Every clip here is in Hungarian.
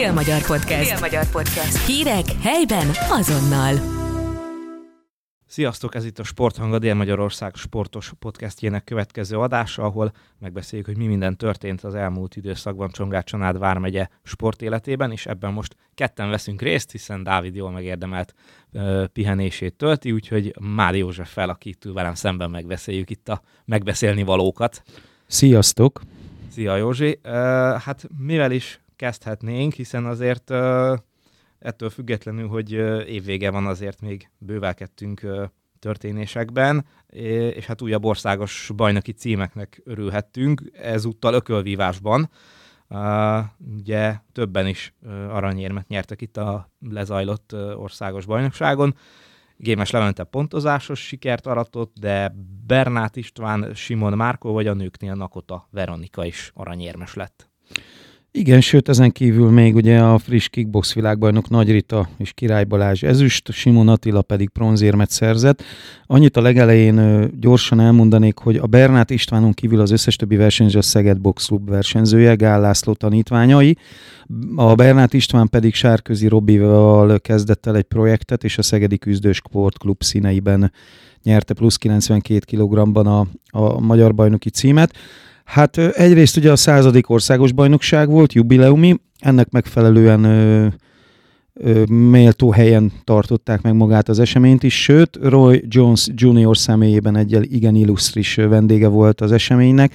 Dél-Magyar Podcast. Dél-Magyar Podcast. Hírek helyben azonnal. Sziasztok, ez itt a Sporthang, a Dél-Magyarország sportos podcastjének következő adása, ahol megbeszéljük, hogy mi minden történt az elmúlt időszakban Csongrád Csanád vármegye sportéletében, és ebben most ketten veszünk részt, hiszen Dávid jól megérdemelt uh, pihenését tölti, úgyhogy Mári József fel, akit velem szemben megbeszéljük itt a megbeszélni valókat. Sziasztok! Szia Józsi! Uh, hát mivel is kezdhetnénk, hiszen azért ettől függetlenül, hogy évvége van, azért még bővelkedtünk történésekben, és hát újabb országos bajnoki címeknek örülhettünk, ezúttal ökölvívásban. Ugye többen is aranyérmet nyertek itt a lezajlott országos bajnokságon. Gémes Levente pontozásos sikert aratott, de Bernát István, Simon Márkó vagy a nőknél Nakota Veronika is aranyérmes lett. Igen, sőt, ezen kívül még ugye a friss kickbox világbajnok Nagy Rita és Király Balázs ezüst, Simon Attila pedig bronzérmet szerzett. Annyit a legelején gyorsan elmondanék, hogy a Bernát Istvánon kívül az összes többi versenyző a Szeged Box Club versenyzője, Gál László tanítványai. A Bernát István pedig Sárközi Robival kezdett el egy projektet, és a Szegedi Küzdős Sportklub színeiben nyerte plusz 92 kg-ban a, a magyar bajnoki címet. Hát egyrészt ugye a századik országos bajnokság volt, jubileumi, ennek megfelelően ö, ö, méltó helyen tartották meg magát az eseményt is, sőt, Roy Jones Jr. személyében egy igen illusztris vendége volt az eseménynek,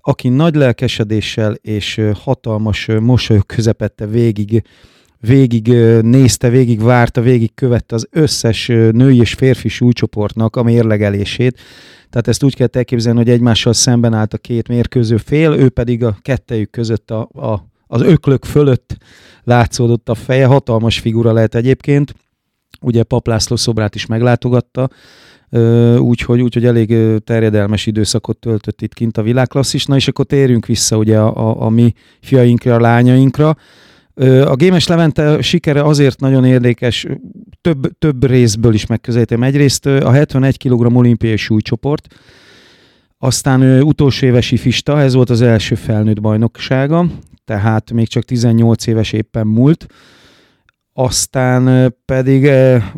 aki nagy lelkesedéssel és hatalmas mosolyok közepette végig végig nézte, végig várta, végig követte az összes női és férfi súlycsoportnak a mérlegelését. Tehát ezt úgy kell elképzelni, hogy egymással szemben állt a két mérkőző fél, ő pedig a kettejük között a, a, az öklök fölött látszódott a feje, hatalmas figura lehet egyébként. Ugye Paplászló szobrát is meglátogatta, úgyhogy úgy, elég terjedelmes időszakot töltött itt kint a világklasszis. Na és akkor térjünk vissza ugye a, a, a mi fiainkra, a lányainkra. A Gémes Levente sikere azért nagyon érdekes, több, több részből is megközelítem. Egyrészt a 71 kg olimpiai súlycsoport, aztán utolsó éves ifista, ez volt az első felnőtt bajnoksága, tehát még csak 18 éves éppen múlt. Aztán pedig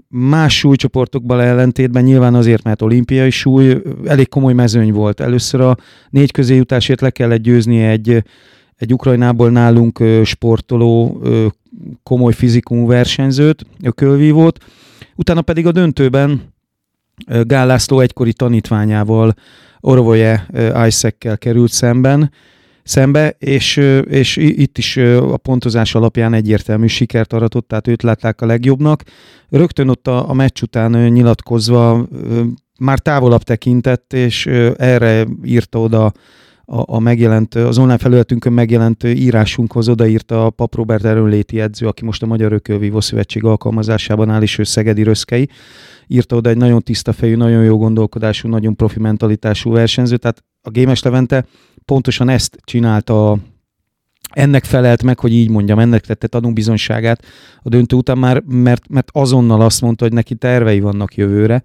más súlycsoportokban ellentétben nyilván azért, mert olimpiai súly, elég komoly mezőny volt. Először a négy közéjutásért le kellett győzni egy egy Ukrajnából nálunk sportoló, komoly fizikumú versenyzőt, ökölvívót, utána pedig a döntőben Gál László egykori tanítványával, Orvoje Isaac-kel került szemben, szembe, és, és itt is a pontozás alapján egyértelmű sikert aratott, tehát őt látták a legjobbnak. Rögtön ott a, a meccs után nyilatkozva már távolabb tekintett, és erre írta oda a, a megjelent, az online felületünkön megjelent írásunkhoz odaírta a Pap Robert erőnléti edző, aki most a Magyar Ökölvívó Szövetség alkalmazásában áll, és ő Szegedi Röszkei. Írta oda egy nagyon tiszta fejű, nagyon jó gondolkodású, nagyon profi mentalitású versenyző, tehát a Gémes Levente pontosan ezt csinálta ennek felelt meg, hogy így mondjam, ennek tette tanúbizonyságát a döntő után már, mert, mert azonnal azt mondta, hogy neki tervei vannak jövőre,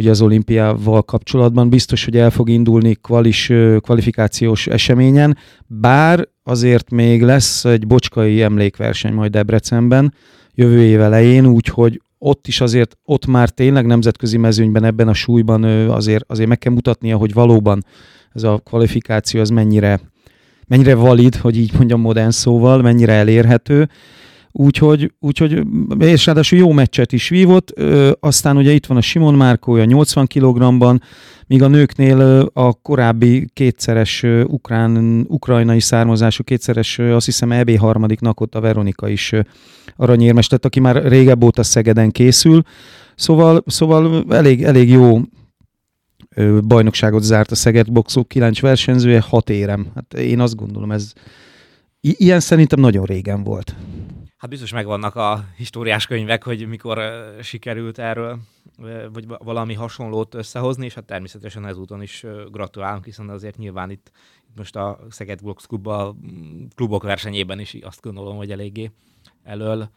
ugye az olimpiával kapcsolatban. Biztos, hogy el fog indulni kvalis, kvalifikációs eseményen, bár azért még lesz egy bocskai emlékverseny majd Debrecenben jövő év elején, úgyhogy ott is azért, ott már tényleg nemzetközi mezőnyben ebben a súlyban azért, azért meg kell mutatnia, hogy valóban ez a kvalifikáció az mennyire, mennyire valid, hogy így mondjam modern szóval, mennyire elérhető Úgyhogy, úgyhogy, és ráadásul jó meccset is vívott, ö, aztán ugye itt van a Simon Márkója 80 kg-ban, míg a nőknél a korábbi kétszeres ukrán, ukrajnai származású, kétszeres, azt hiszem EB harmadiknak ott a Veronika is aranyérmes lett, aki már régebb óta Szegeden készül. Szóval, szóval elég, elég jó bajnokságot zárt a Szeged boxok, kilenc versenyzője, hat érem. Hát én azt gondolom, ez ilyen szerintem nagyon régen volt. Hát biztos megvannak a históriás könyvek, hogy mikor sikerült erről, vagy valami hasonlót összehozni, és hát természetesen ezúton is gratulálunk, hiszen azért nyilván itt, most a Szeged Box Club a mm, klubok versenyében is azt gondolom, hogy eléggé elől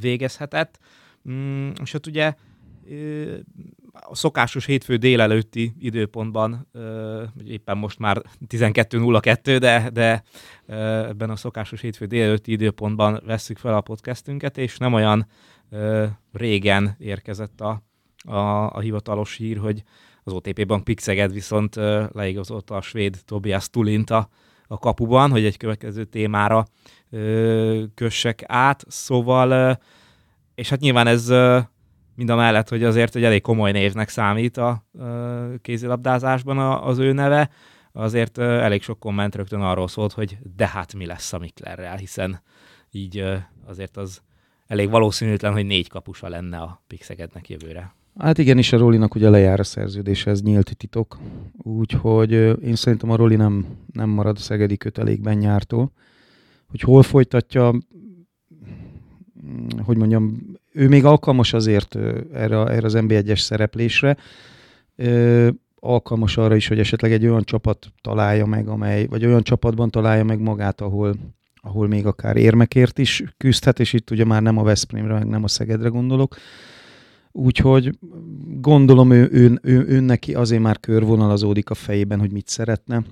végezhetett. Mm, és hát ugye a szokásos hétfő délelőtti időpontban, éppen most már 12.02, de, de ebben a szokásos hétfő délelőtti időpontban vesszük fel a podcastünket, és nem olyan régen érkezett a, a, a hivatalos hír, hogy az OTP Bank Pixeged viszont leigazolta a svéd Tobias Tulint a, a kapuban, hogy egy következő témára kössek át. Szóval, és hát nyilván ez mind a mellett, hogy azért egy elég komoly névnek számít a kézilabdázásban az ő neve, azért elég sok komment rögtön arról szólt, hogy de hát mi lesz a Miklerrel, hiszen így azért az elég valószínűtlen, hogy négy kapusa lenne a Pixegednek jövőre. Hát igen, és a Rolinak ugye lejár a szerződés, ez nyílt titok. Úgyhogy én szerintem a Roli nem, nem marad a szegedi kötelékben nyártól. Hogy hol folytatja, hogy mondjam, ő még alkalmas azért erre, erre az NB1-es szereplésre, alkalmas arra is, hogy esetleg egy olyan csapat találja meg, amely, vagy olyan csapatban találja meg magát, ahol, ahol még akár érmekért is küzdhet, és itt ugye már nem a Veszprémre, meg nem a Szegedre gondolok. Úgyhogy gondolom ő, ő, ő, ő neki azért már körvonalazódik a fejében, hogy mit szeretne,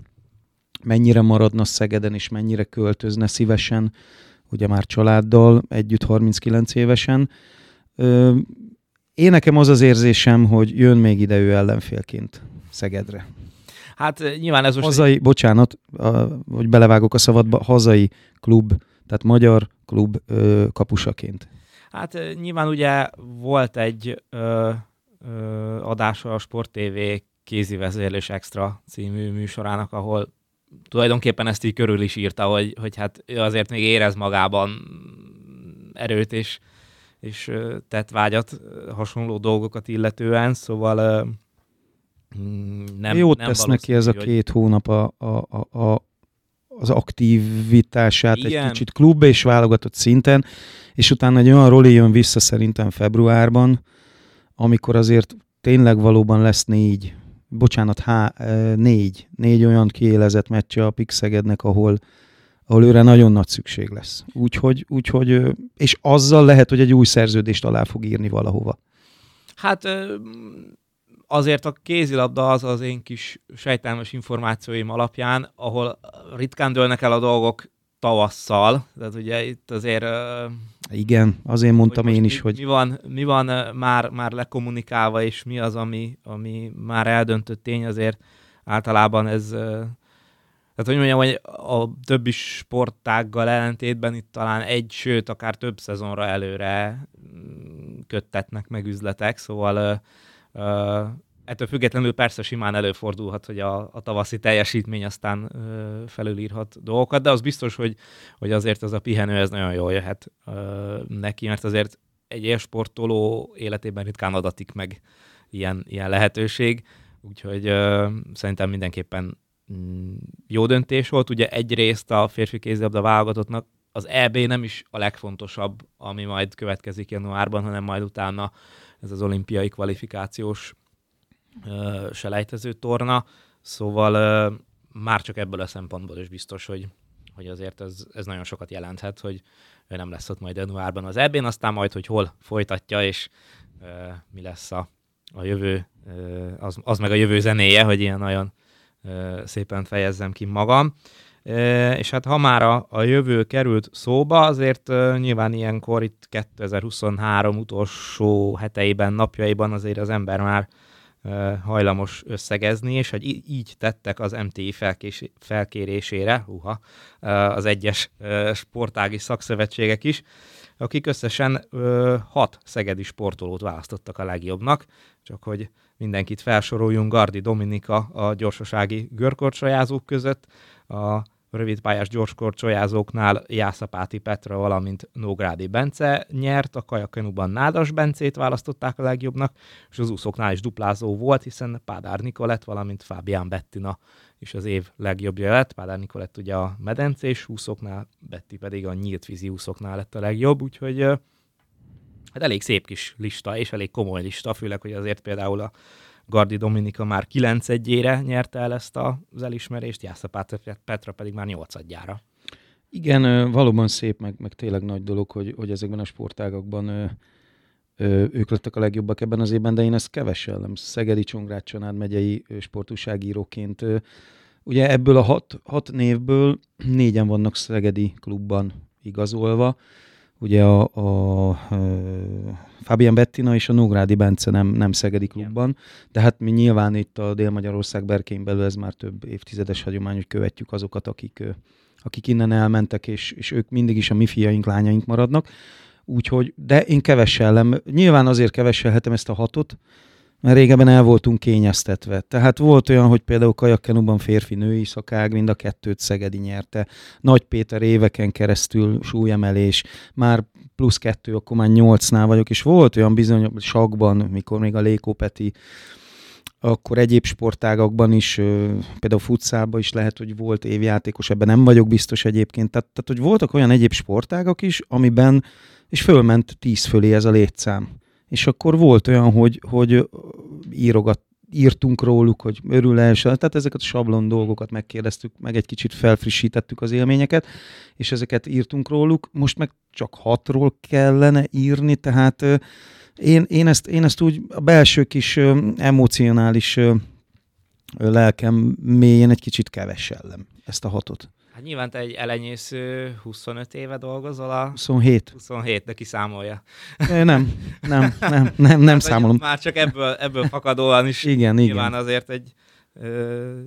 mennyire maradna Szegeden, és mennyire költözne szívesen ugye már családdal, együtt 39 évesen. Én nekem az az érzésem, hogy jön még ide ő ellenfélként Szegedre. Hát nyilván ez most... Hazai, egy... bocsánat, a, hogy belevágok a szabadba, hazai klub, tehát magyar klub ö, kapusaként. Hát nyilván ugye volt egy ö, ö, adása a Sport TV kézi vezérlés extra című műsorának, ahol tulajdonképpen ezt így körül is írta, hogy, hogy hát ő azért még érez magában erőt és, és tett vágyat hasonló dolgokat illetően, szóval mm, nem Jót nem tesz neki ez a két hónap a, a, a, a, az aktivitását Igen. egy kicsit klub és válogatott szinten, és utána egy olyan roli jön vissza szerintem februárban, amikor azért tényleg valóban lesz négy bocsánat, há, négy, négy olyan kiélezett meccse a Pixegednek, ahol, ahol őre nagyon nagy szükség lesz. Úgyhogy, úgyhogy, és azzal lehet, hogy egy új szerződést alá fog írni valahova. Hát azért a kézilabda az az én kis sejtelmes információim alapján, ahol ritkán dőlnek el a dolgok tavasszal, tehát ugye itt azért... Igen, azért mondtam én is, mi, hogy... Mi van, mi van már, már lekommunikálva, és mi az, ami, ami már eldöntött tény, azért általában ez... Tehát, hogy mondjam, hogy a többi sportággal ellentétben itt talán egy, sőt, akár több szezonra előre mm, köttetnek meg üzletek, szóval ettől függetlenül persze simán előfordulhat, hogy a, a tavaszi teljesítmény aztán ö, felülírhat dolgokat, de az biztos, hogy, hogy azért ez a pihenő ez nagyon jól jöhet ö, neki, mert azért egy élsportoló életében ritkán adatik meg ilyen, ilyen lehetőség, úgyhogy ö, szerintem mindenképpen mm, jó döntés volt. Ugye egyrészt a férfi kézilabda válogatottnak az EB nem is a legfontosabb, ami majd következik januárban, hanem majd utána ez az olimpiai kvalifikációs selejtező torna, szóval már csak ebből a szempontból is biztos, hogy, hogy azért ez, ez nagyon sokat jelenthet, hogy ő nem lesz ott majd januárban az ebben, aztán majd, hogy hol folytatja, és mi lesz a, a jövő, az, az meg a jövő zenéje, hogy ilyen nagyon szépen fejezzem ki magam. És hát ha már a, a jövő került szóba, azért nyilván ilyenkor itt 2023 utolsó heteiben, napjaiban azért az ember már hajlamos összegezni, és hogy így tettek az MTI felkérésére, uha, az egyes sportági szakszövetségek is, akik összesen hat szegedi sportolót választottak a legjobbnak, csak hogy mindenkit felsoroljunk, Gardi Dominika a gyorsasági görkorcsajázók között, a rövidpályás gyorskorcsolyázóknál Jászapáti Petra, valamint Nógrádi Bence nyert, a kajakenuban Nádas Bencét választották a legjobbnak, és az úszóknál is duplázó volt, hiszen Pádár Nikolett, valamint Fábián Bettina is az év legjobbja lett. Pádár Nikolett ugye a medencés úszóknál, Betti pedig a nyílt vízi úszóknál lett a legjobb, úgyhogy hát elég szép kis lista, és elég komoly lista, főleg, hogy azért például a Gardi Dominika már 9 egyére nyerte el ezt az elismerést, Jásza Petra pedig már 8 adjára. Igen, valóban szép, meg, meg tényleg nagy dolog, hogy, hogy ezekben a sportágakban ők lettek a legjobbak ebben az évben, de én ezt kevesellem. Szegedi Csongrád Csanád megyei sportúságíróként. Ugye ebből a hat, hat névből négyen vannak Szegedi klubban igazolva. Ugye a, a, a Fabian Bettina és a Nógrádi Bence nem, nem Szegedi klubban, de hát mi nyilván itt a Dél-Magyarország berkein belül ez már több évtizedes hagyomány, hogy követjük azokat, akik, akik innen elmentek, és, és ők mindig is a mi fiaink, lányaink maradnak. Úgyhogy, de én kevesellem, nyilván azért keveselhetem ezt a hatot, mert régebben el voltunk kényeztetve. Tehát volt olyan, hogy például kajakkenuban férfi-női szakág, mind a kettőt Szegedi nyerte. Nagy Péter éveken keresztül súlyemelés, már plusz kettő, akkor már nyolcnál vagyok, és volt olyan bizony sakban, mikor még a Lékó Peti akkor egyéb sportágakban is, például futszálban is lehet, hogy volt évjátékos, ebben nem vagyok biztos egyébként. Tehát, tehát hogy voltak olyan egyéb sportágak is, amiben, és fölment tíz fölé ez a létszám és akkor volt olyan, hogy, hogy írogat, írtunk róluk, hogy örül -e, tehát ezeket a sablon dolgokat megkérdeztük, meg egy kicsit felfrissítettük az élményeket, és ezeket írtunk róluk, most meg csak hatról kellene írni, tehát én, én, ezt, én ezt úgy a belső kis emocionális lelkem mélyén egy kicsit kevesellem ezt a hatot. Hát nyilván te egy elenyésző 25 éve dolgozol a... 27. 27, de kiszámolja. É, nem, nem, nem, nem, nem hát, számolom. Már csak ebből, ebből fakadóan is igen, nyilván igen. azért egy ö,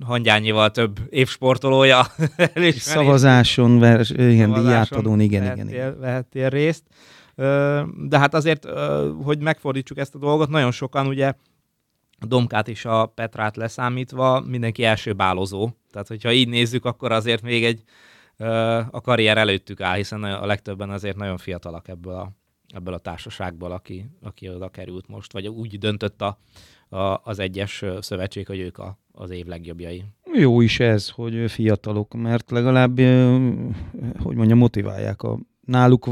hangyányival több évsportolója Szavazáson, vers, igen, díjátadón, igen, vehettél, igen, igen. Vehettél részt. De hát azért, hogy megfordítsuk ezt a dolgot, nagyon sokan ugye Domkát és a Petrát leszámítva mindenki első bálozó. Tehát, hogyha így nézzük, akkor azért még egy a karrier előttük áll, hiszen a legtöbben azért nagyon fiatalak ebből a, ebből a társaságból, aki, aki oda került most, vagy úgy döntött a, a, az egyes szövetség, hogy ők a, az év legjobbjai. Jó is ez, hogy fiatalok, mert legalább, hogy mondja, motiválják a náluk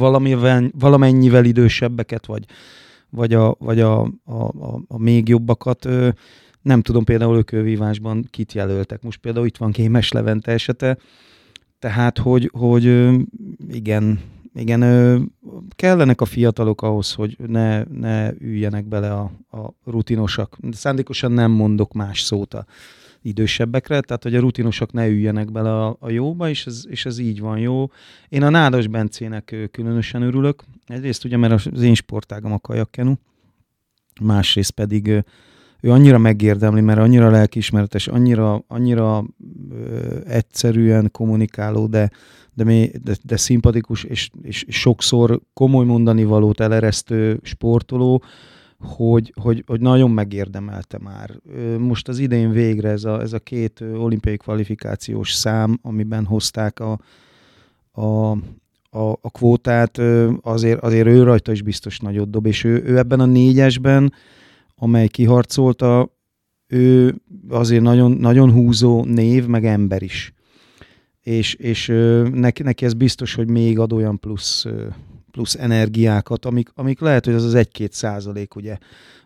valamennyivel idősebbeket, vagy vagy a, vagy a, a, a, a még jobbakat. Nem tudom például ökölvívásban kit jelöltek. Most például itt van Kémes Levente esete, tehát hogy, hogy igen, igen, kellenek a fiatalok ahhoz, hogy ne, ne üljenek bele a, a rutinosak. Szándékosan nem mondok más szót a idősebbekre, tehát hogy a rutinosak ne üljenek bele a, a jóba, és ez, és ez így van jó. Én a Nádas Bencének különösen örülök, egyrészt ugye, mert az én sportágam a kajakkenu, másrészt pedig ő annyira megérdemli, mert annyira lelkiismeretes, annyira, annyira ö, egyszerűen kommunikáló, de, de, mély, de, de szimpatikus, és, és sokszor komoly mondani valót eleresztő sportoló, hogy, hogy, hogy nagyon megérdemelte már. Most az idén végre ez a, ez a két olimpiai kvalifikációs szám, amiben hozták a, a, a, a kvótát, azért, azért ő rajta is biztos nagyot dob, és ő, ő ebben a négyesben, amely kiharcolta, ő azért nagyon, nagyon húzó név, meg ember is. És, és neki, neki ez biztos, hogy még ad olyan plusz plusz energiákat, amik, amik lehet, hogy az az 1-2 százalék, ugye,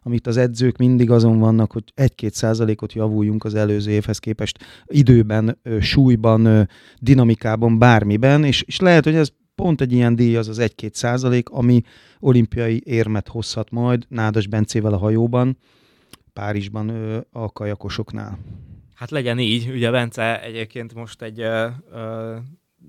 amit az edzők mindig azon vannak, hogy 1-2 százalékot javuljunk az előző évhez képest időben, súlyban, dinamikában, bármiben, és, és lehet, hogy ez pont egy ilyen díj az az 1-2 százalék, ami olimpiai érmet hozhat majd Nádas Bencével a hajóban, Párizsban a kajakosoknál. Hát legyen így, ugye Bence egyébként most egy ö, ö,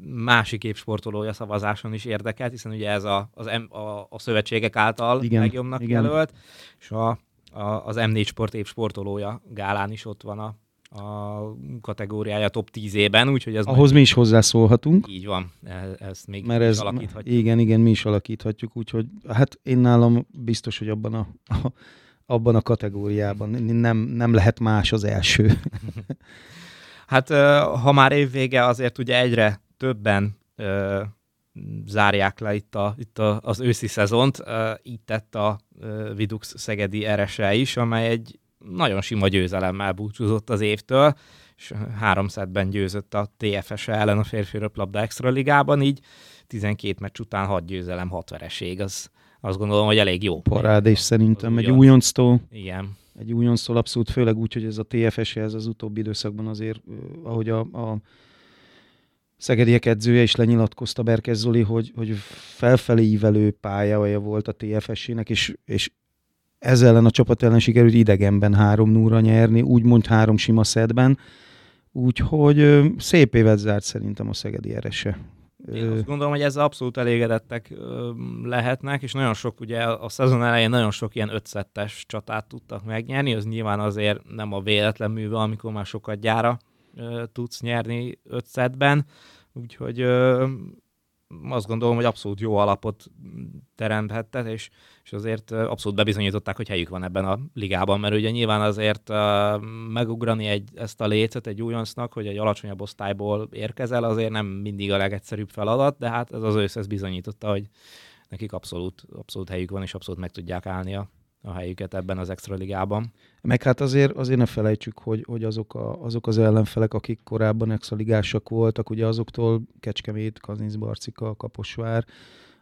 másik évsportolója szavazáson is érdekelt, hiszen ugye ez a, az M, a, a szövetségek által igen, legjobbnak igen. jelölt, és a, a, az M4 Sport évsportolója gálán is ott van a, a kategóriája top 10-ében, úgyhogy ez... Ahhoz mi is hozzászólhatunk. Így van, ezt még Mert ez, alakíthatjuk. Igen, igen, mi is alakíthatjuk, úgyhogy hát én nálam biztos, hogy abban a, a abban a kategóriában nem, nem lehet más az első. hát ha már évvége, azért ugye egyre többen ö, zárják le itt, a, itt a, az őszi szezont. Ö, így tett a ö, Vidux Szegedi RSE is, amely egy nagyon sima győzelemmel búcsúzott az évtől, és három ben győzött a TFS e ellen a férfi röplabda extra ligában, így 12 meccs után 6 győzelem, 6 vereség, az azt gondolom, hogy elég jó. és szerintem, egy újonctól. Igen. Egy újonctól abszolút, főleg úgy, hogy ez a TFS, e, az utóbbi időszakban azért, ahogy a, a Szegediek edzője is lenyilatkozta Berkez Zoli, hogy, hogy felfelé ívelő pályaja volt a TFS-ének, és, és ez ellen a csapat ellen sikerült idegenben három núra nyerni, úgymond három sima szedben, úgyhogy szép évet zárt szerintem a Szegedi Erese. Én azt gondolom, hogy ezzel abszolút elégedettek lehetnek, és nagyon sok, ugye a szezon elején nagyon sok ilyen ötszettes csatát tudtak megnyerni, az nyilván azért nem a véletlen műve, amikor már sokat gyára tudsz nyerni ötszetben, úgyhogy azt gondolom, hogy abszolút jó alapot teremthettek, és, és azért abszolút bebizonyították, hogy helyük van ebben a ligában, mert ugye nyilván azért megugrani egy, ezt a lécet egy újoncnak, hogy egy alacsonyabb osztályból érkezel, azért nem mindig a legegyszerűbb feladat, de hát ez az összes bizonyította, hogy nekik abszolút, abszolút helyük van, és abszolút meg tudják állni a, a helyüket ebben az extra ligában. Meg hát azért, azért ne felejtsük, hogy, hogy azok, a, azok az ellenfelek, akik korábban extra ligásak voltak, ugye azoktól Kecskemét, Kazinc, Barcika, Kaposvár,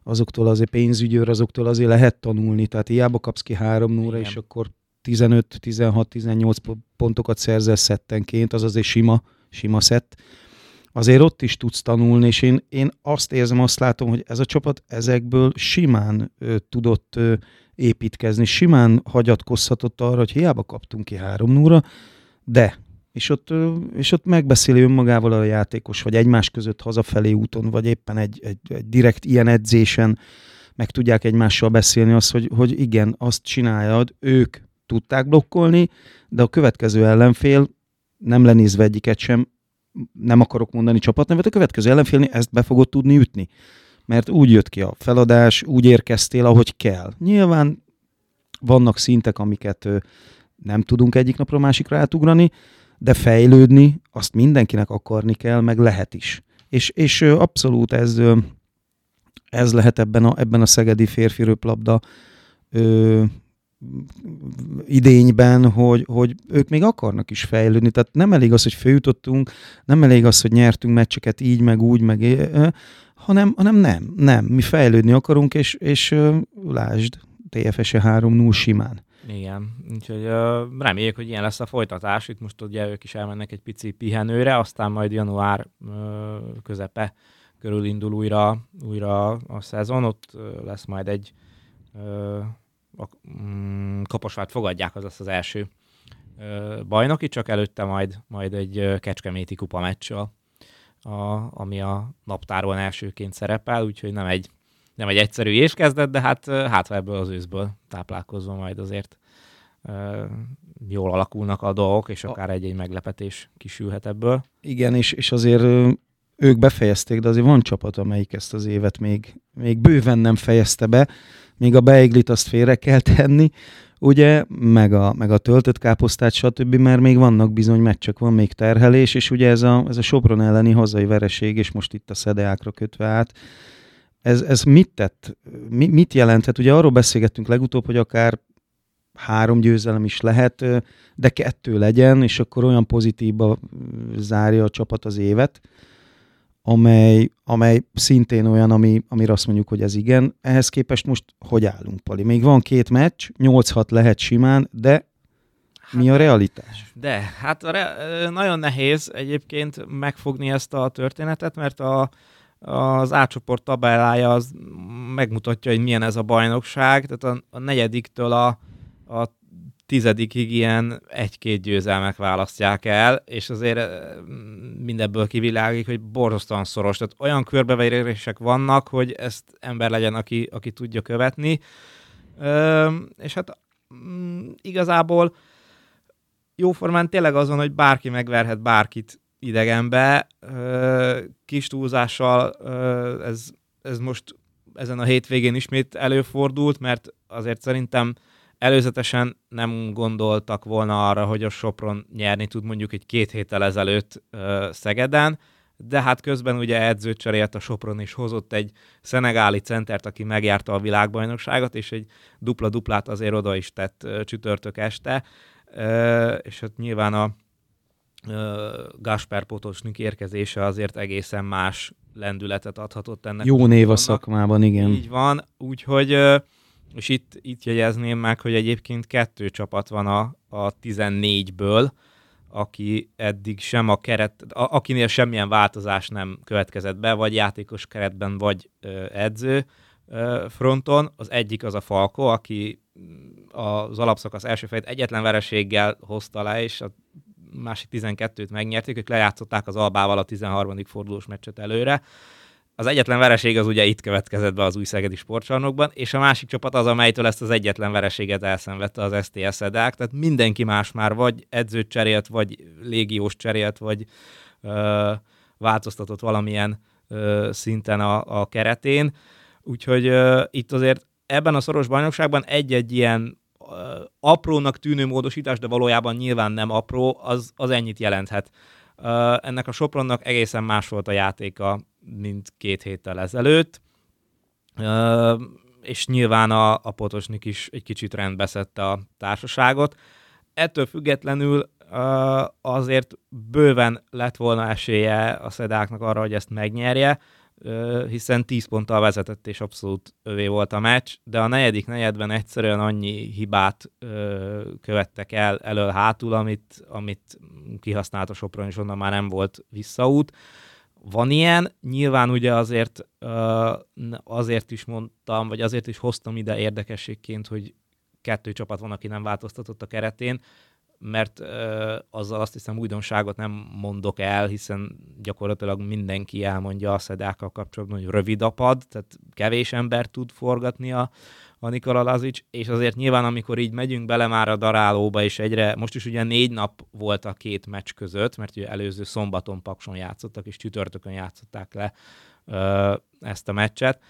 azoktól azért pénzügyőr, azoktól azért lehet tanulni, tehát hiába kapsz ki három núra, és akkor 15, 16, 18 pontokat szerzel szettenként, az azért sima, sima szett. Azért ott is tudsz tanulni, és én, én azt érzem, azt látom, hogy ez a csapat ezekből simán ö, tudott ö, építkezni. Simán hagyatkozhatott arra, hogy hiába kaptunk ki három núra, de és ott, és ott megbeszéli önmagával a játékos, vagy egymás között hazafelé úton, vagy éppen egy, egy, egy direkt ilyen edzésen meg tudják egymással beszélni azt, hogy, hogy igen, azt csináljad, ők tudták blokkolni, de a következő ellenfél, nem lenézve egyiket sem, nem akarok mondani csapatnevet, a következő ellenfélni ezt be fogod tudni ütni mert úgy jött ki a feladás, úgy érkeztél, ahogy kell. Nyilván vannak szintek, amiket nem tudunk egyik napra a másikra átugrani, de fejlődni azt mindenkinek akarni kell, meg lehet is. És, és abszolút ez, ez lehet ebben a, ebben a szegedi férfi röplabda idényben, hogy, hogy ők még akarnak is fejlődni. Tehát nem elég az, hogy főjutottunk, nem elég az, hogy nyertünk meccseket így, meg úgy, meg hanem, hanem nem, nem. Mi fejlődni akarunk, és, és lásd, TFS-e 3-0 simán. Igen, úgyhogy uh, reméljük, hogy ilyen lesz a folytatás. Itt most ugye ők is elmennek egy pici pihenőre, aztán majd január uh, közepe körül indul újra, újra a szezon, ott uh, lesz majd egy a, um, kaposvárt fogadják, az lesz az első bajnoki, csak előtte majd, majd egy kecskeméti kupa meccsel a, ami a naptáron elsőként szerepel, úgyhogy nem egy, nem egy egyszerű kezdett, de hát, hát ebből az őszből táplálkozva majd azért jól alakulnak a dolgok, és akár egy-egy meglepetés kisülhet ebből. Igen, és, és azért ők befejezték, de azért van csapat, amelyik ezt az évet még, még bőven nem fejezte be, még a beiglit azt félre kell tenni, ugye, meg a, meg a töltött káposztát, stb., mert még vannak bizony meccsek, van még terhelés, és ugye ez a, ez a Sopron elleni hazai vereség, és most itt a szedeákra kötve át, ez, ez mit tett, mi, mit jelenthet? Ugye arról beszélgettünk legutóbb, hogy akár három győzelem is lehet, de kettő legyen, és akkor olyan pozitívba zárja a csapat az évet amely, amely szintén olyan, ami, amire azt mondjuk, hogy ez igen. Ehhez képest most hogy állunk, Pali? Még van két meccs, 8-6 lehet simán, de mi a realitás? De, hát a re- nagyon nehéz egyébként megfogni ezt a történetet, mert a, az átcsoport tabellája az megmutatja, hogy milyen ez a bajnokság, tehát a, a negyediktől a, a tizedikig ilyen egy-két győzelmek választják el, és azért eh, mindebből kivilágik, hogy borzasztóan szoros. Tehát olyan körbeverések vannak, hogy ezt ember legyen, aki, aki tudja követni. És hát mm, igazából jóformán tényleg azon, hogy bárki megverhet bárkit idegenbe, kis túlzással ö, ez, ez most ezen a hétvégén ismét előfordult, mert azért szerintem Előzetesen nem gondoltak volna arra, hogy a Sopron nyerni tud mondjuk egy két héttel ezelőtt uh, Szegeden, de hát közben ugye edzőt cserélt a Sopron, és hozott egy szenegáli centert, aki megjárta a világbajnokságot, és egy dupla-duplát azért oda is tett uh, csütörtök este, uh, és hát nyilván a Gasper Potosnik érkezése azért egészen más lendületet adhatott ennek. Jó név a szakmában, igen. Így van, úgyhogy és itt, itt jegyezném meg, hogy egyébként kettő csapat van a, a 14-ből, aki eddig sem a keret, a, akinél semmilyen változás nem következett be, vagy játékos keretben, vagy ö, edző ö, fronton. Az egyik az a Falko, aki az alapszakasz első fejét egyetlen vereséggel hozta le, és a másik 12-t megnyerték, ők lejátszották az Albával a 13. fordulós meccset előre. Az egyetlen vereség az ugye itt következett be az új Szegedi sportcsarnokban, és a másik csapat az, amelytől ezt az egyetlen vereséget elszenvedte az STS edák, tehát mindenki más már vagy edzőt cserélt, vagy légiós cserélt, vagy ö, változtatott valamilyen ö, szinten a, a keretén. Úgyhogy ö, itt azért ebben a szoros bajnokságban egy-egy ilyen aprónak tűnő módosítás, de valójában nyilván nem apró, az, az ennyit jelenthet. Ennek a Sopronnak egészen más volt a játéka, mint két héttel ezelőtt, és nyilván a, a Potosnik is egy kicsit rendbeszedte a társaságot. Ettől függetlenül azért bőven lett volna esélye a szedáknak arra, hogy ezt megnyerje, hiszen 10 ponttal vezetett, és abszolút övé volt a meccs, de a negyedik negyedben egyszerűen annyi hibát követtek el elől-hátul, amit, amit kihasznált a Sopron, és onnan már nem volt visszaút. Van ilyen, nyilván ugye azért, azért is mondtam, vagy azért is hoztam ide érdekességként, hogy kettő csapat van, aki nem változtatott a keretén, mert ö, azzal azt hiszem újdonságot nem mondok el, hiszen gyakorlatilag mindenki elmondja a szedákkal kapcsolatban, hogy rövid a pad, tehát kevés ember tud forgatni a, a Nikola Lazic, és azért nyilván, amikor így megyünk bele már a darálóba, és egyre, most is ugye négy nap volt a két meccs között, mert ugye előző szombaton Pakson játszottak, és csütörtökön játszották le ö, ezt a meccset,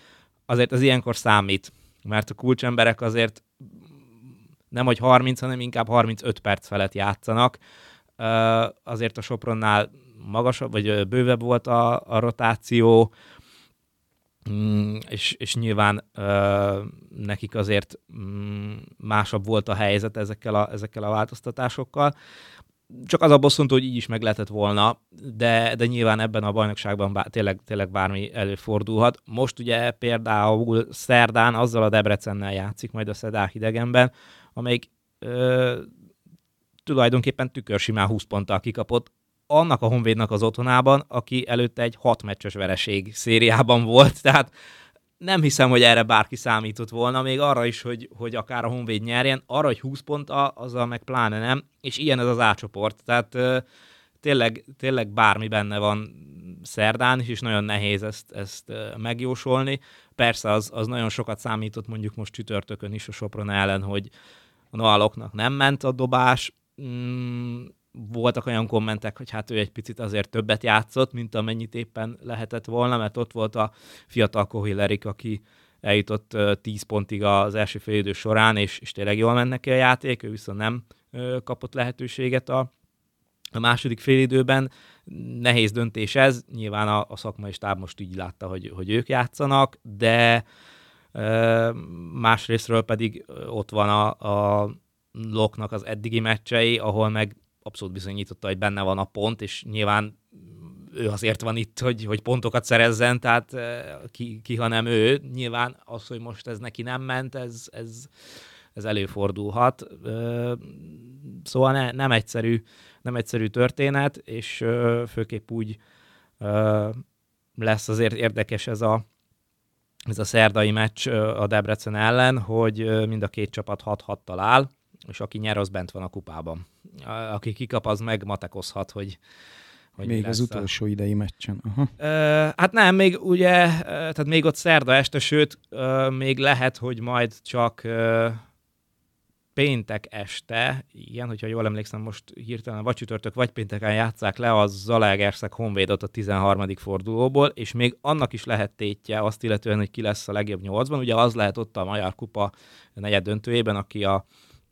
azért az ilyenkor számít, mert a kulcsemberek azért nem hogy 30, hanem inkább 35 perc felett játszanak. Azért a Sopronnál magasabb, vagy bővebb volt a, a rotáció, mm, és, és nyilván nekik azért mm, másabb volt a helyzet ezekkel a, ezekkel a változtatásokkal. Csak az a bosszantó, hogy így is meg lehetett volna, de, de nyilván ebben a bajnokságban bár, tényleg, tényleg bármi előfordulhat. Most ugye például szerdán azzal a Debrecennel játszik, majd a Szedák idegenben, amelyik ö, tulajdonképpen tükörsimán 20 ponttal kikapott annak a Honvédnak az otthonában, aki előtte egy hat meccses vereség szériában volt, tehát nem hiszem, hogy erre bárki számított volna, még arra is, hogy, hogy akár a Honvéd nyerjen, arra, hogy 20 pont, azzal meg pláne nem, és ilyen ez az ácsoport, tehát tényleg, tényleg bármi benne van szerdán is, és nagyon nehéz ezt, ezt megjósolni. Persze az, az nagyon sokat számított mondjuk most csütörtökön is a Sopron ellen, hogy, a noaloknak nem ment a dobás, mm, voltak olyan kommentek, hogy hát ő egy picit azért többet játszott, mint amennyit éppen lehetett volna, mert ott volt a fiatal Kohillerik, aki eljutott 10 pontig az első félidő során, és, és tényleg jól ment neki a játék, ő viszont nem kapott lehetőséget a, a második félidőben. Nehéz döntés ez, nyilván a, a szakmai stáb most így látta, hogy, hogy ők játszanak, de másrésztről pedig ott van a, a Loknak az eddigi meccsei, ahol meg abszolút bizonyította, hogy benne van a pont, és nyilván ő azért van itt, hogy, hogy pontokat szerezzen, tehát ki, ki, ha nem ő. Nyilván az, hogy most ez neki nem ment, ez, ez, ez előfordulhat. Szóval ne, nem, egyszerű, nem egyszerű történet, és főképp úgy lesz azért érdekes ez a, ez a szerdai meccs a Debrecen ellen, hogy mind a két csapat 6-6 áll, és aki nyer, az bent van a kupában. Aki kikap, az megmatekozhat, hogy, hogy még az utolsó a... idei meccsen. Aha. Uh, hát nem, még ugye, tehát még ott szerda este, sőt, uh, még lehet, hogy majd csak uh, péntek este, igen, hogyha jól emlékszem, most hirtelen vagy csütörtök, vagy pénteken játszák le a Zalaegerszeg Honvédot a 13. fordulóból, és még annak is lehet tétje azt illetően, hogy ki lesz a legjobb nyolcban. Ugye az lehet ott a Magyar Kupa negyed döntőjében, aki a,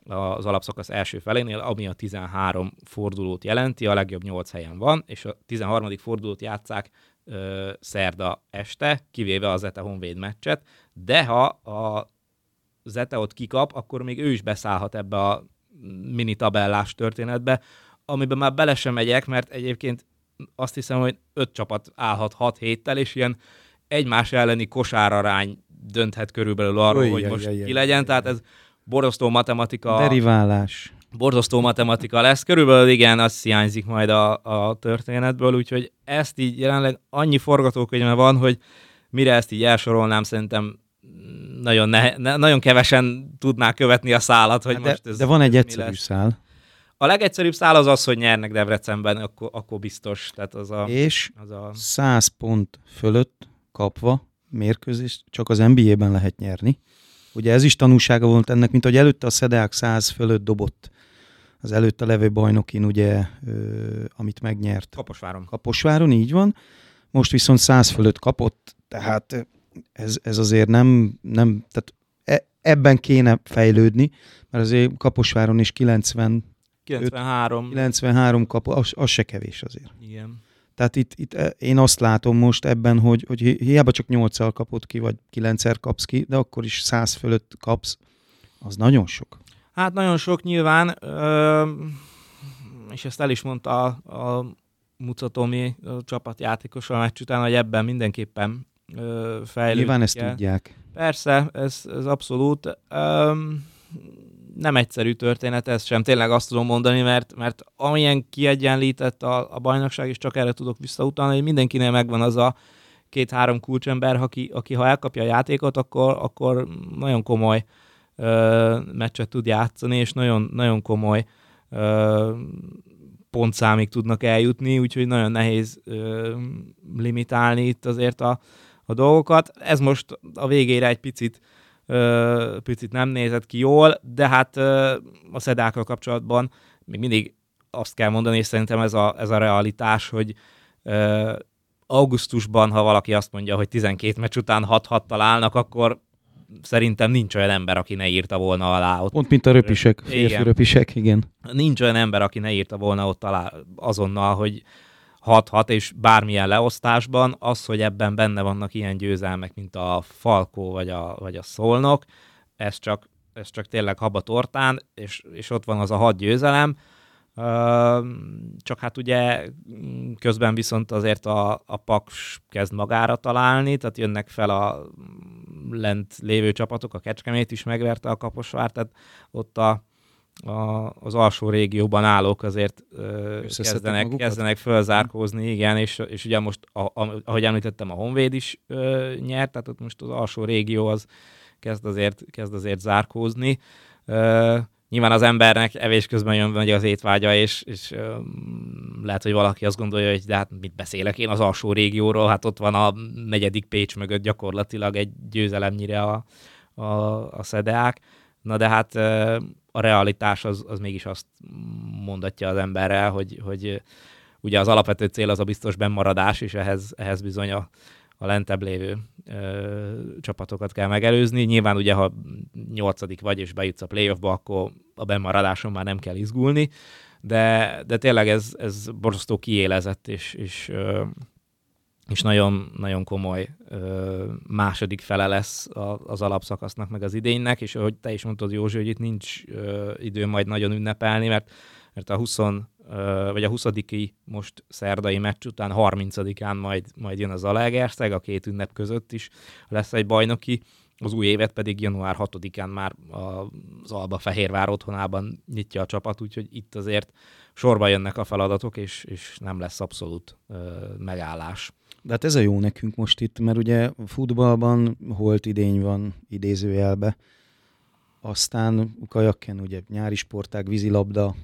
az alapszakasz első felénél, ami a 13 fordulót jelenti, a legjobb 8 helyen van, és a 13. fordulót játszák ö, szerda este, kivéve az ETA Honvéd meccset, de ha a Zeteot kikap, akkor még ő is beszállhat ebbe a mini tabellás történetbe, amiben már bele sem megyek, mert egyébként azt hiszem, hogy öt csapat állhat hat héttel, és ilyen egymás elleni kosárarány dönthet körülbelül arról, Oly, hogy most jaj, ki legyen, jaj, tehát ez borosztó matematika. Deriválás. borzasztó matematika lesz. Körülbelül igen, az hiányzik majd a, a történetből, úgyhogy ezt így jelenleg annyi forgatókönyve van, hogy mire ezt így elsorolnám, szerintem nagyon, ne, ne, nagyon kevesen tudná követni a szálat, hogy de, most ez De van egy egyszerű szál. A legegyszerűbb szál az az, hogy nyernek Debrecenben, akkor, akkor biztos. Tehát az a, És az a 100 pont fölött kapva mérkőzést csak az NBA-ben lehet nyerni. Ugye ez is tanúsága volt ennek, mint hogy előtte a Szedeák 100 fölött dobott az előtte levő bajnokin, ugye, ö, amit megnyert Kaposváron. Kaposváron, így van. Most viszont 100 fölött kapott, tehát ez, ez azért nem, nem tehát e, ebben kéne fejlődni, mert azért Kaposváron is 90, 93. 93 kap, az, az se kevés azért. Igen. Tehát itt, itt eh, én azt látom most ebben, hogy, hogy hi- hiába csak 8 kapott ki, vagy 9 kapsz ki, de akkor is 100 fölött kapsz, az nagyon sok. Hát nagyon sok nyilván, ö, és ezt el is mondta a, a Mucatomi a csapatjátékos a meccs után, hogy ebben mindenképpen ö, fejlődni Nyilván ezt kell. tudják. Persze, ez, ez abszolút. Nem egyszerű történet ez sem, tényleg azt tudom mondani, mert, mert amilyen kiegyenlített a, a bajnokság, és csak erre tudok visszautalni, hogy mindenkinél megvan az a két-három kulcsember, aki, aki ha elkapja a játékot, akkor, akkor nagyon komoly ö, meccset tud játszani, és nagyon, nagyon komoly ö, pontszámig tudnak eljutni, úgyhogy nagyon nehéz ö, limitálni itt azért a, a dolgokat. Ez most a végére egy picit, picit nem nézett ki jól, de hát a szedákkal kapcsolatban még mindig azt kell mondani, és szerintem ez a, ez a realitás, hogy augusztusban, ha valaki azt mondja, hogy 12 meccs után 6-6 találnak, akkor szerintem nincs olyan ember, aki ne írta volna alá ott. Pont mint a röpisek, Igen. férfi röpisek, igen. Nincs olyan ember, aki ne írta volna ott alá azonnal, hogy 6-6, és bármilyen leosztásban, az, hogy ebben benne vannak ilyen győzelmek, mint a Falkó vagy a, vagy a Szolnok, ez csak, ez csak tényleg haba tortán, és, és ott van az a hat győzelem, csak hát ugye közben viszont azért a, a Paks kezd magára találni, tehát jönnek fel a lent lévő csapatok, a Kecskemét is megverte a Kaposvár, tehát ott a, a, az alsó régióban állók azért ö, kezdenek, magukat? kezdenek fölzárkózni, igen, és, és ugye most, a, a, ahogy említettem, a Honvéd is ö, nyert, tehát ott most az alsó régió az kezd azért, kezd azért zárkózni. Ö, nyilván az embernek evés közben jön vagy az étvágya, és, és ö, lehet, hogy valaki azt gondolja, hogy de hát mit beszélek én az alsó régióról, hát ott van a negyedik Pécs mögött gyakorlatilag egy győzelemnyire a, a, a szedeák. Na de hát a realitás az, az mégis azt mondatja az emberrel, hogy, hogy ugye az alapvető cél az a biztos bennmaradás, és ehhez, ehhez bizony a, a lentebb lévő ö, csapatokat kell megelőzni. Nyilván ugye, ha nyolcadik vagy és bejutsz a playoffba, akkor a bennmaradáson már nem kell izgulni, de, de tényleg ez, ez borzasztó kiélezett, és, és, ö, és nagyon, nagyon komoly ö, második fele lesz a, az alapszakasznak, meg az idénynek, és ahogy te is mondtad, Józsi, hogy itt nincs ö, idő majd nagyon ünnepelni, mert, mert a 20 ö, vagy a 20 most szerdai meccs után 30-án majd, majd jön az Zalaegerszeg, a két ünnep között is lesz egy bajnoki, az új évet pedig január 6-án már az Alba Fehérvár otthonában nyitja a csapat, úgyhogy itt azért sorba jönnek a feladatok, és, és nem lesz abszolút ö, megállás. De hát ez a jó nekünk most itt, mert ugye futballban holt idény van idézőjelbe, aztán kajakken ugye nyári sportág, vízilabda,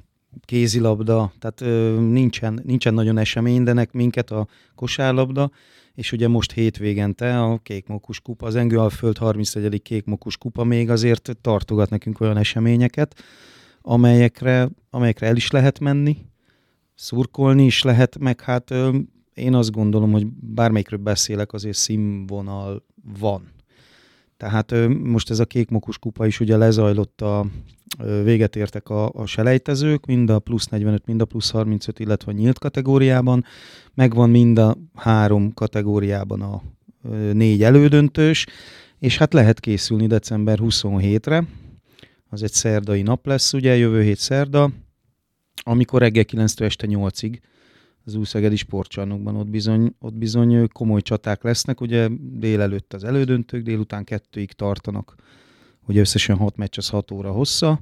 kézilabda, tehát ö, nincsen, nincsen nagyon esemény, de nek minket a kosárlabda, és ugye most hétvégente a Kékmokus kupa, az Engőalföld 31. Kékmokus kupa még azért tartogat nekünk olyan eseményeket, amelyekre, amelyekre el is lehet menni, szurkolni is lehet, meg hát én azt gondolom, hogy bármelyikről beszélek, azért színvonal van. Tehát most ez a kékmokus kupa is ugye lezajlott a, véget értek a, a selejtezők, mind a plusz 45, mind a plusz 35, illetve a nyílt kategóriában. Megvan mind a három kategóriában a négy elődöntős, és hát lehet készülni december 27-re. Az egy szerdai nap lesz, ugye, jövő hét szerda, amikor reggel 9-től este 8-ig az Újszegedi sportcsarnokban ott bizony, ott bizony komoly csaták lesznek, ugye délelőtt az elődöntők, délután kettőig tartanak, ugye összesen 6 meccs, az 6 óra hossza,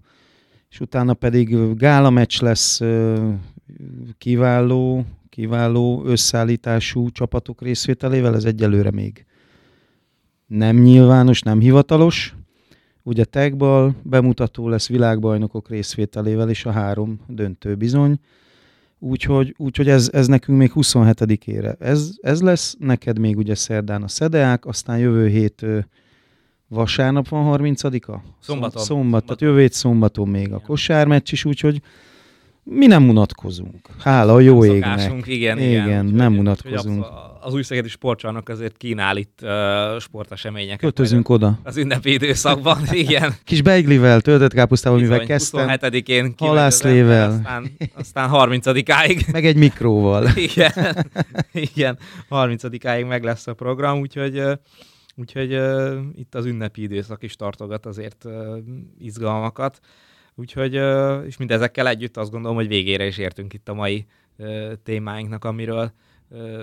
és utána pedig gála meccs lesz kiváló, kiváló összeállítású csapatok részvételével, ez egyelőre még nem nyilvános, nem hivatalos. Ugye tagball bemutató lesz világbajnokok részvételével, és a három döntő bizony. Úgyhogy, úgyhogy ez, ez nekünk még 27-ére. Ez, ez lesz, neked még ugye szerdán a szedeák, aztán jövő hét vasárnap van 30-a? Szombaton. Szombat, tehát jövő hét szombaton még a kosármeccs is, úgyhogy mi nem unatkozunk. Hála a jó égnek. Igen, igen. igen úgy, nem unatkozunk. Az új szegedi sportcsarnok azért kínál itt uh, sporteseményeket. Költözünk oda. Az ünnepi időszakban, igen. Kis beiglivel, töltött káposztával, mivel kezdtem. 27-én halászlével. Aztán, aztán 30-áig. Meg egy mikróval. igen, igen. 30-áig meg lesz a program, úgyhogy Úgyhogy uh, itt az ünnepi időszak is tartogat azért uh, izgalmakat. Úgyhogy, és mindezekkel együtt azt gondolom, hogy végére is értünk itt a mai témáinknak, amiről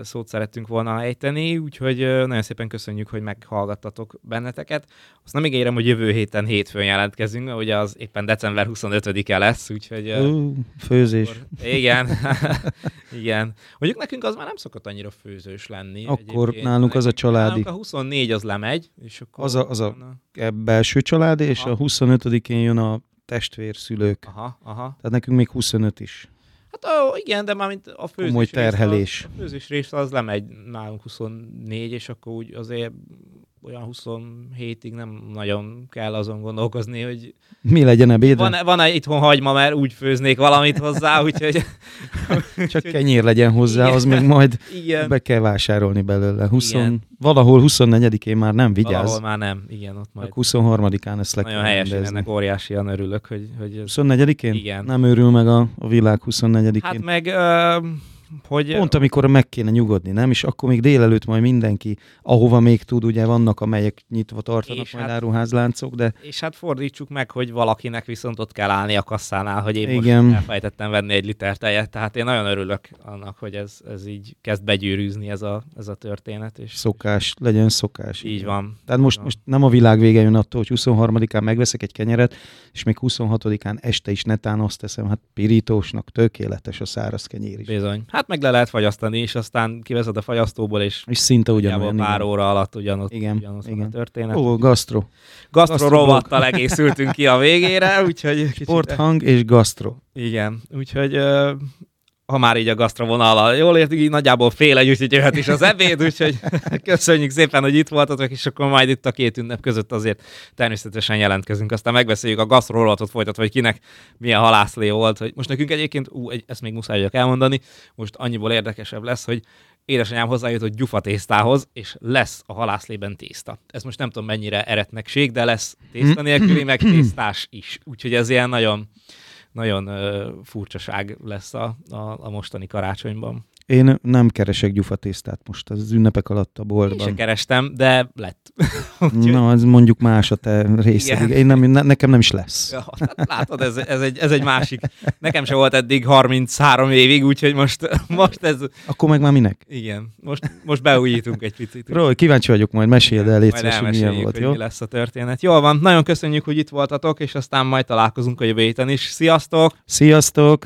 szót szerettünk volna ejteni, úgyhogy nagyon szépen köszönjük, hogy meghallgattatok benneteket. Azt nem ígérem, hogy jövő héten hétfőn jelentkezünk, ugye az éppen december 25-e lesz, úgyhogy... Uh, főzés. Akkor, igen, igen. Mondjuk nekünk az már nem szokott annyira főzős lenni. Akkor egyébként. nálunk az a családi. Nálunk a 24 az lemegy, és akkor... Az a, az a, a belső családi, és aha. a 25-én jön a testvérszülők. Aha, aha. Tehát nekünk még 25 is. Hát ó, igen, de már mint a főzés Komoly terhelés. Rész, a főzés rész az lemegy nálunk 24, és akkor úgy azért olyan 27-ig nem nagyon kell azon gondolkozni, hogy mi legyen ebédre. Van, van egy itthon hagyma, mert úgy főznék valamit hozzá, úgyhogy... Csak kenyér legyen hozzá, igen, az még majd igen. be kell vásárolni belőle. 20, igen. Valahol 24-én már nem vigyáz. Valahol már nem, igen, ott majd. 23-án ezt le Nagyon helyesen, ennek óriásian örülök, hogy... hogy 24-én? Igen. Nem örül meg a, a világ 24-én. Hát meg... Uh hogy... Pont amikor meg kéne nyugodni, nem? És akkor még délelőtt majd mindenki, ahova még tud, ugye vannak, amelyek nyitva tartanak és majd hát, áruházláncok, de... És hát fordítsuk meg, hogy valakinek viszont ott kell állni a kasszánál, hogy én Igen. most elfejtettem venni egy liter tejet, tehát én nagyon örülök annak, hogy ez, ez így kezd begyűrűzni ez a, ez a történet. És, szokás, legyen szokás. Így van. Tehát most, van. most nem a világ vége jön attól, hogy 23-án megveszek egy kenyeret, és még 26-án este is netán azt teszem, hát pirítósnak tökéletes a száraz kenyér is. Bizony. Hát Hát meg le lehet fagyasztani, és aztán kiveszed a fagyasztóból, és, és szinte ugyanolyan. Pár igen. óra alatt ugyanott, igen, ugyanott igen. a történet. Ó, gastro. Gastro rovattal egészültünk ki a végére, úgyhogy... Sporthang és gastro. Igen, úgyhogy ha már így a gasztra vonala jól értik, így nagyjából fél egy, úgyhogy jöhet is az ebéd, úgyhogy köszönjük szépen, hogy itt voltatok, és akkor majd itt a két ünnep között azért természetesen jelentkezünk. Aztán megbeszéljük a gasztrolatot folytatva, hogy kinek milyen halászlé volt. Hogy most nekünk egyébként, ú, egy, ezt még muszáj elmondani, most annyiból érdekesebb lesz, hogy édesanyám hozzájutott gyufa tésztához, és lesz a halászlében tészta. Ez most nem tudom mennyire eretnekség, de lesz tészta nélküli, meg tésztás is. Úgyhogy ez ilyen nagyon nagyon furcsaság lesz a, a, a mostani karácsonyban. Én nem keresek gyufatésztát most az ünnepek alatt a boltban. Én sem kerestem, de lett. Na, az mondjuk más a te részed. Én nem, ne, nekem nem is lesz. Ja, hát látod, ez, ez, egy, ez egy másik. Nekem se volt eddig 33 évig, úgyhogy most, most ez... Akkor meg már minek? Igen, most, most beújítunk egy picit. Ról, kíváncsi vagyok, majd meséld el, légy szíves, hogy milyen volt, hogy jó? mi lesz a történet. Jól van, nagyon köszönjük, hogy itt voltatok, és aztán majd találkozunk a jövő héten is. Sziasztok! Sziasztok!